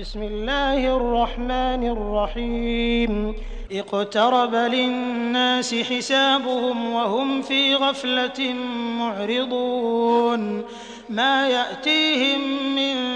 بسم الله الرحمن الرحيم. اقترب للناس حسابهم وهم في غفلة معرضون. ما يأتيهم من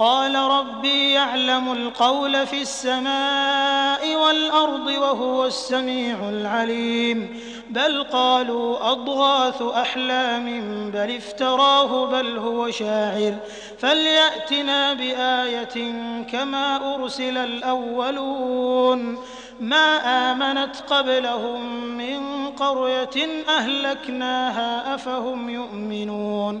قال ربي يعلم القول في السماء والأرض وهو السميع العليم. بل قالوا أضغاث أحلام بل افتراه بل هو شاعر. فليأتنا بآية كما أرسل الأولون. ما آمنت قبلهم من قرية أهلكناها أفهم يؤمنون.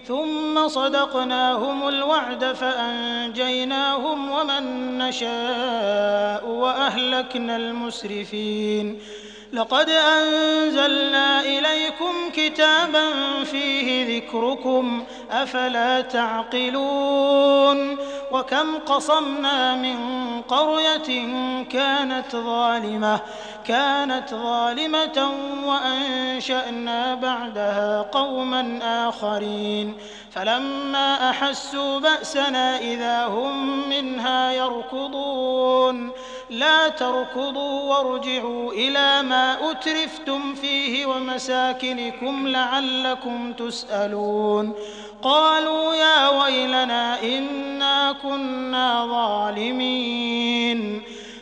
ثم صدقناهم الوعد فأنجيناهم ومن نشاء وأهلكنا المسرفين. لقد أنزلنا إليكم كتابا فيه ذكركم أفلا تعقلون؟ وكم قصمنا من قرية كانت ظالمة كانت ظالمة وأنشأنا بعدها قوما آخرين. فلما أحسوا بأسنا إذا هم منها يركضون. لا تركضوا وارجعوا إلى ما أترفتم فيه ومساكنكم لعلكم تسألون. قالوا يا ويلنا إنا كنا ظالمين.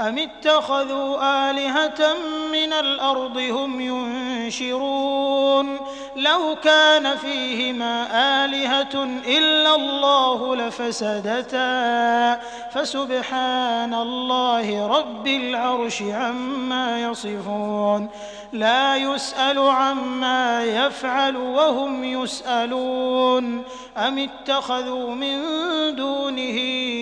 أم اتخذوا آلهة من الأرض هم ينشرون لو كان فيهما آلهة إلا الله لفسدتا. فسبحان الله رب العرش عما يصفون. لا يسأل عما يفعل وهم يسألون. أم اتخذوا من دونه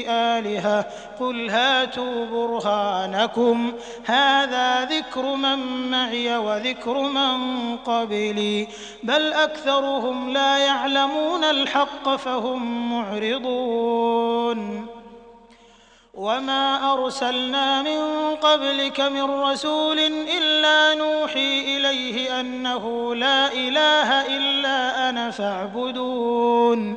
آلهة؟ قل هاتوا برهانكم. هذا ذكر من معي وذكر من قبلي. بل أكثرهم لا يعلمون الحق فهم معرضون. وما أرسلنا من قبلك من رسول إلا نوحي إليه أنه لا إله إلا أنا فاعبدون.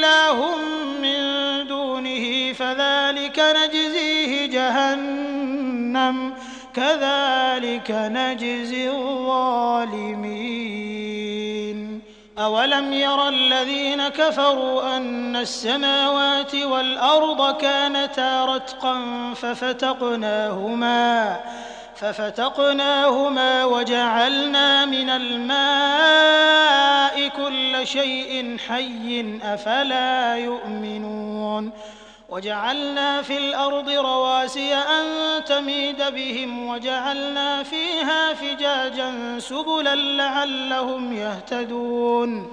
إله من دونه فذلك نجزيه جهنم كذلك نجزي الظالمين أولم ير الذين كفروا أن السماوات والأرض كانتا رتقا ففتقناهما وجعلنا من الماء كل شيء حي أفلا يؤمنون وجعلنا في الأرض رواسي أن تميد بهم وجعلنا فيها فجاجا سبلا لعلهم يهتدون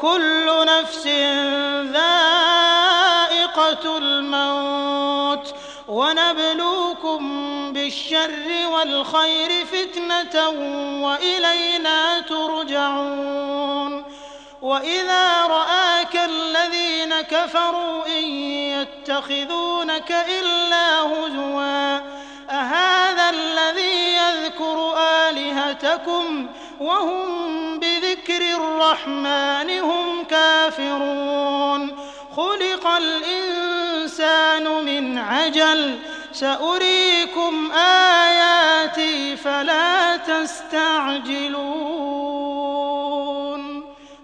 كل نفس ذائقة الموت ونبلوكم بالشر والخير فتنة وإلينا ترجعون وإذا رآك الذين كفروا إن يتخذونك إلا هزوا أهذا الذي يذكر آلهتكم وهم بذكر الرحمن هم كافرون. خلق الإنسان من عجل. سأريكم آياتي فلا تستعجلون.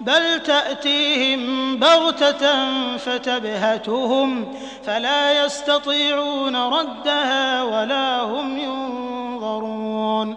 بل تأتيهم بغتة فتبهتهم فلا يستطيعون ردها ولا هم ينظرون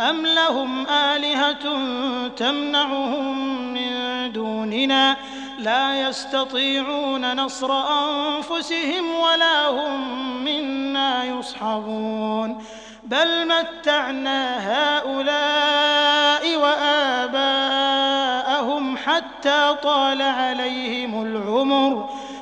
أم لهم آلهة تمنعهم من دوننا لا يستطيعون نصر أنفسهم ولا هم منا يصحبون بل متعنا هؤلاء وآباءهم حتى طال عليهم العمر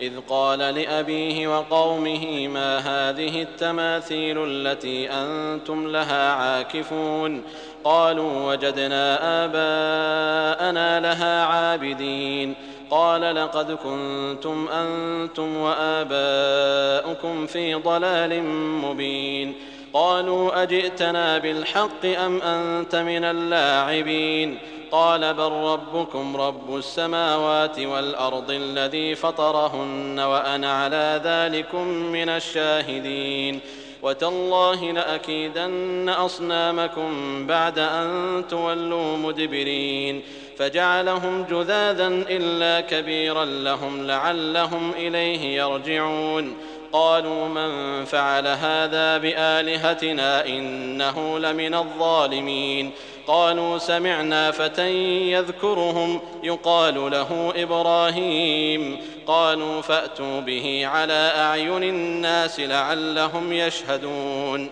إذ قال لأبيه وقومه ما هذه التماثيل التي أنتم لها عاكفون؟ قالوا وجدنا آباءنا لها عابدين. قال لقد كنتم أنتم وآباؤكم في ضلال مبين. قالوا أجئتنا بالحق أم أنت من اللاعبين؟ قال بل ربكم رب السماوات والأرض الذي فطرهن وأنا على ذلكم من الشاهدين وتالله لأكيدن أصنامكم بعد أن تولوا مدبرين فجعلهم جذاذا إلا كبيرا لهم لعلهم إليه يرجعون قالوا من فعل هذا بآلهتنا إنه لمن الظالمين. قالوا سمعنا فتى يذكرهم يقال له إبراهيم. قالوا فأتوا به على أعين الناس لعلهم يشهدون.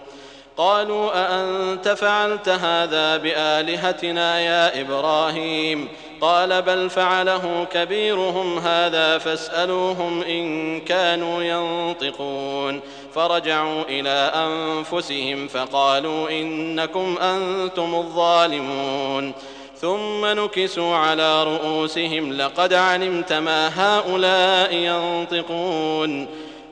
قالوا أأنت فعلت هذا بآلهتنا يا إبراهيم؟ قال بل فعله كبيرهم هذا فاسألوهم إن كانوا ينطقون. فرجعوا إلى أنفسهم فقالوا إنكم أنتم الظالمون. ثم نكسوا على رؤوسهم لقد علمت ما هؤلاء ينطقون.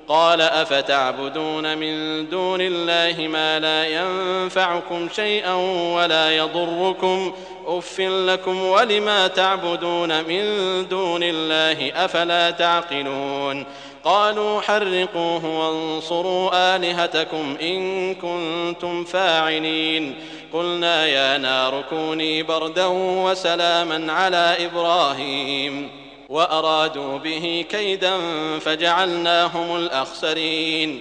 قال أفتعبدون من دون الله ما لا ينفعكم شيئا ولا يضركم أف لكم ولما تعبدون من دون الله أفلا تعقلون قالوا حرقوه وانصروا آلهتكم إن كنتم فاعلين قلنا يا نار كوني بردا وسلاما على إبراهيم وأرادوا به كيدا فجعلناهم الأخسرين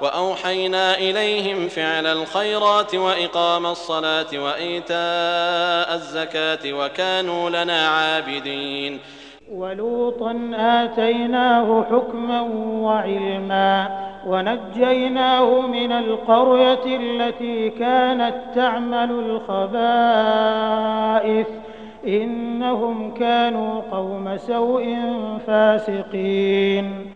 وأوحينا إليهم فعل الخيرات وإقام الصلاة وإيتاء الزكاة وكانوا لنا عابدين. ولوطا آتيناه حكما وعلما ونجيناه من القرية التي كانت تعمل الخبائث. إنهم كانوا قوم سوء فاسقين.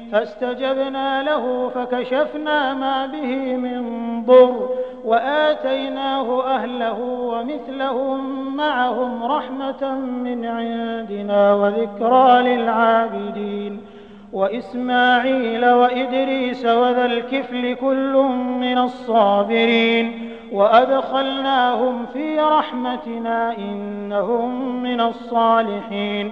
فاستجبنا له فكشفنا ما به من ضر وآتيناه أهله ومثلهم معهم رحمة من عندنا وذكرى للعابدين وإسماعيل وإدريس وذا الكفل كل من الصابرين وأدخلناهم في رحمتنا إنهم من الصالحين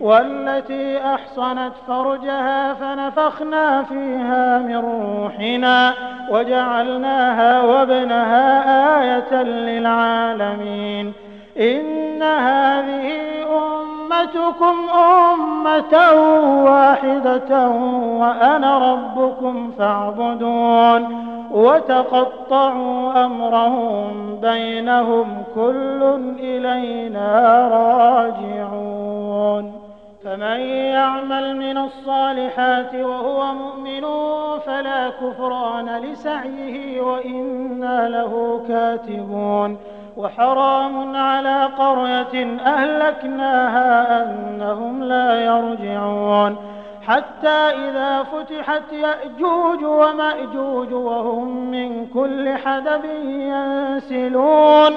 والتي أحصنت فرجها فنفخنا فيها من روحنا وجعلناها وابنها آية للعالمين. إن هذه أمتكم أمة واحدة وأنا ربكم فاعبدون. وتقطعوا أمرهم بينهم كل إلينا راجعون. فمن يعمل من الصالحات وهو مؤمن فلا كفران لسعيه وإنا له كاتبون وحرام على قرية أهلكناها أنهم لا يرجعون حتى إذا فتحت يأجوج ومأجوج وهم من كل حدب ينسلون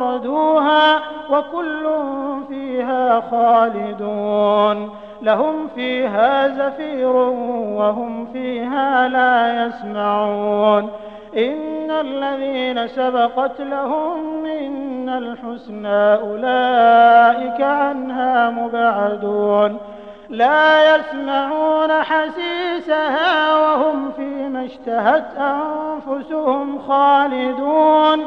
وردوها وكل فيها خالدون. لهم فيها زفير وهم فيها لا يسمعون. إن الذين سبقت لهم منا الحسنى أولئك عنها مبعدون. لا يسمعون حسيسها وهم فيما اشتهت أنفسهم خالدون.